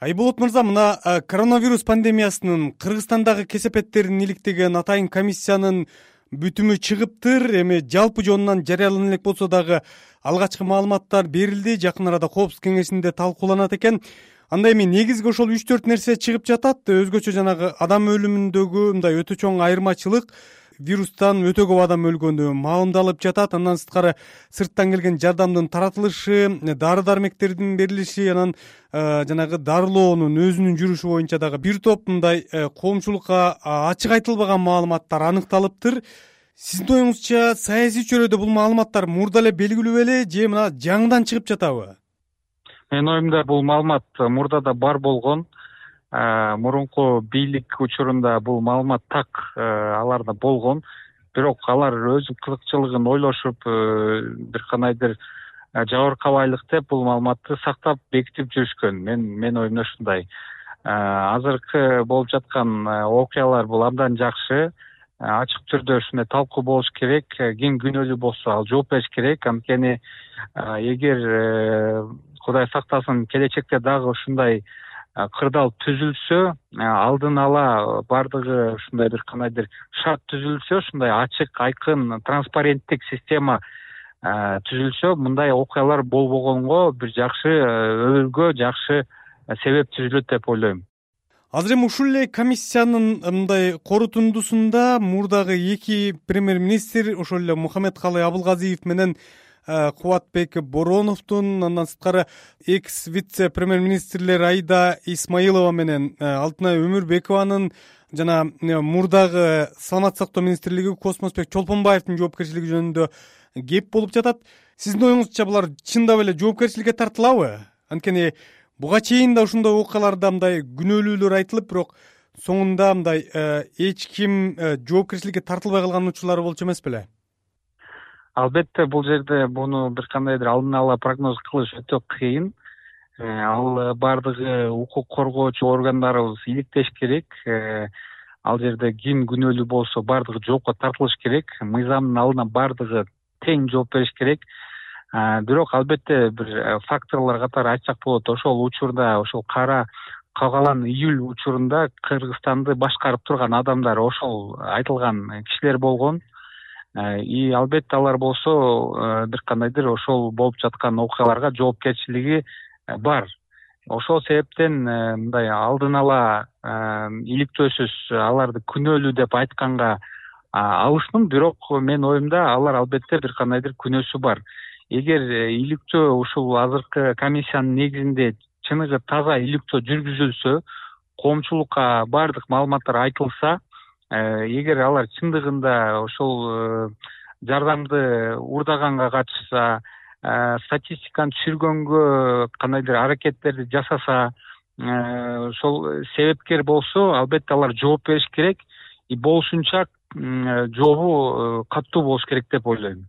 айболот мырза мына коронавирус пандемиясынын кыргызстандагы кесепеттерин иликтеген атайын комиссиянын бүтүмү чыгыптыр. Эми жалпы жонунан жарыялана элек болсо дагы алгачкы маалыматтар берилди. Жакын арада коопсуздук кеңешинде талкууланат экен. Анда эми негизги ошол үч төрт нерсе чыгып жатат. Өзгөчө жанагы адам өлүмүндөгү мындай өтө чоң айырмачылык вирустан өтө көп адам өлгөнү маалымдалып жатат. Андан сырткары сырттан келген жардамдын таратылышы дары дармектердин берилиши анан э, жанагы дарылоонун өзүнүн жүрүшү боюнча дагы бир топ мындай э, коомчулукка ачык айтылбаган маалыматтар аныкталыптыр. Сиздин оюңузча саясий чөйрөдө бул маалыматтар мурда эле белгилүү беле же мына жаңыдан чыгып жатабы? Менин оюмда бул маалымат мурда да бар болгон мурунку бийлик учурунда бул маалымат так э, аларда болгон. Бирок алар өзүнүн кызыкчылыгын ойлошуп э, бир кандайдыр э, жабыркабайлык деп бул маалыматты сактап бекитип жүрүшкөн. Мен менин оюмда ушундай. Азыркы болуп жаткан окуялар бул абдан жакшы. Ачык түрдө ушундай талкуу болуш керек ким күнөөлүү болсо ал жооп бериш керек. Анткени эгер кудай сактасын келечекте дагы ушундай кырдаал түзүлсө алдын ала баардыгы ушундай бир кандайдыр шарт түзүлсө ушундай ачык айкын транспаренттик система түзүлсө мындай окуялар болбогонго бир жакшы өбөлгө жакшы себеп түзүлөт деп ойлойм. Азыр эми ушул эле комиссиянын мындай корутундусунда мурдагы эки премьер министр ошол эле мухаммедкалый абылгазиев менен кубатбек бороновдун андан сырткары экс вице премьер министрлер аида исмаилова менен э, алтынай өмүрбекованын жана э, мурдагы саламаттык сактоо министрлиги космосбек чолпонбаевдин жоопкерчилиги жөнүндө кеп болуп жатат. Сиздин оюңузча булар чындап эле жоопкерчиликке тартылабы? Анткени буга чейин да ушундай окуяларда мындай күнөөлүүлөр айтылып бирок соңунда мындай эч ким жоопкерчиликке тартылбай калган учурлары болчу эмес беле албетте бул жерде буну бир кандайдыр алдын ала прогноз кылыш өтө кыйын. Э, ал баардыгы укук коргоочу органдарыбыз иликтеш керек. Э, ал жерде ким күнөөлүү болсо баардыгы жоопко тартылыш керек. Мыйзамдын алдына баардыгы тең жооп бериш керек. Э, бирок албетте бир факторлор катары айтсак болот ошол учурда ошол кара калгалан июль учурунда кыргызстанды башкарып турган адамдар ошол айтылган кишилер болгон. Э, и албетте алар болсо э, бир кандайдыр ошол болуп жаткан окуяларга жоопкерчилиги э, бар. Ошол себептен мындай алдын ала иликтөөсүз аларды күнөөлүү деп айтканга алышмын. Бирок менин оюмда алар албетте бир кандайдыр күнөөсү бар. Эгер иликтөө ушул азыркы комиссиянын негизинде чыныгы таза иликтөө жүргүзүлсө коомчулукка баардык маалыматтар айтылса Э, эгер алар чындыгында ошол э, жардамды уурдаганга катышса э, статистиканы түшүргөнгө кандайдыр аракеттерди жасаса ошол себепкер болсо албетте алар жооп бериш керек. И болушунча жообу катуу болуш керек деп ойлойм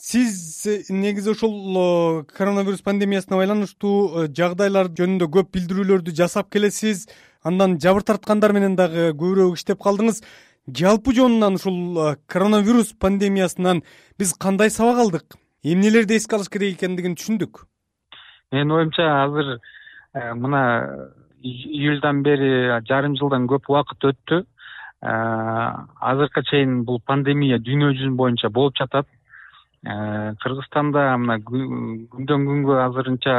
сиз негизи ошол коронавирус пандемиясына байланыштуу жагдайлар жөнүндө көп билдирүүлөрдү жасап келесиз. Андан жабыр тарткандар менен дагы көбүрөөк иштеп калдыңыз. Жалпы жонунан ушул коронавирус пандемиясынан биз кандай сабак алдык? Эмнелерди эске алыш керек экендигин түшүндүк? Менин оюмча азыр э, мына июльдан бери жарым жылдан көп убакыт өттү. Э, азыркыга чейин бул пандемия дүйнө жүзү боюнча болуп жатат. э, кыргызстанда мына күндөн күнгө азырынча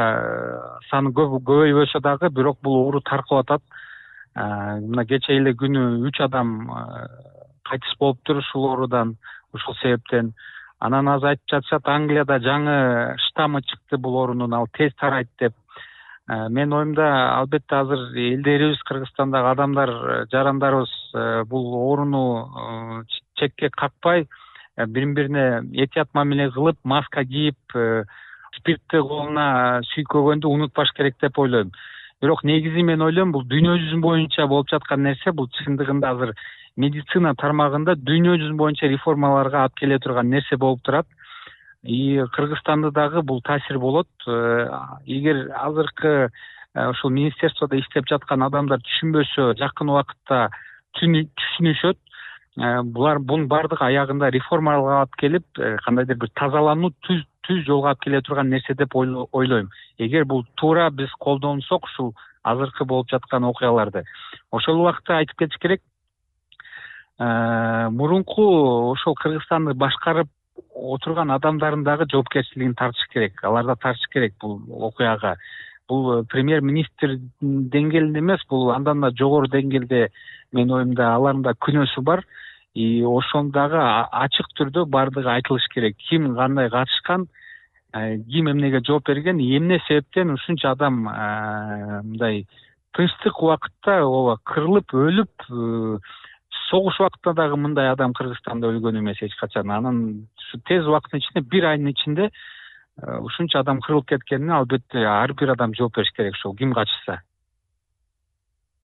саны көбөйбөсө дагы бирок бул оору таркап атат. Мына кечээ эле күнү үч адам кайтыш болуптур ушул оорудан ушул себептен. Анан азыр айтып жатышат англияда жаңы штаммы чыкты бул оорунун ал тез тарайт деп. Менин оюмда албетте азыр элдерибиз кыргызстандагы адамдар жарандарыбыз бул ооруну чекке какпай бири бирине этият мамиле кылып маска кийип спиртти колуна сүйкөгөндү унутпаш керек деп ойлойм. Бирок негизи мен ойлойм бул дүйнө жүзү боюнча болуп жаткан нерсе бул чындыгында азыр медицина тармагында дүйнө жүзү боюнча реформаларга алып келе турган нерсе болуп турат. И кыргызстанды дагы бул таасир болот. Э, эгер азыркы э, ушул министерстводо иштеп жаткан адамдар түшүнбөсө жакын убакытта түшүнүшөт э, булар бунун баардыгы аягында реформаларга алып келип кандайдыр бир тазалануу түз жолго алып келе турган нерсе деп ойлойм. Эгер бул туура биз колдонсок ушул азыркы болуп жаткан окуяларды. Ошол убакта айтып кетиш керек. Э, мурунку ошол кыргызстанды башкарып отурган адамдардын дагы жоопкерчилигин тартыш керек. Алар да тартыш керек бул окуяга. Бул премьер министр деңгээлинде эмес бул андан да жогору деңгээлде менин оюмда алардын да күнөөсү бар. И ошону дагы ачык түрдө баардыгы айтылыш керек. Ким кандай катышкан э, ким эмнеге жооп берген эмне себептен ушунча адам э, мындай тынчтык убакытта ооба кырылып өлүп э, согуш убактында дагы мындай адам кыргызстанда өлгөн эмес эч качан. Анан ушу тез убакыттын ичинде бир айдын ичинде ушунча адам кырылып кеткенине албетте ар бир адам жооп бериш керек ошол ким качышса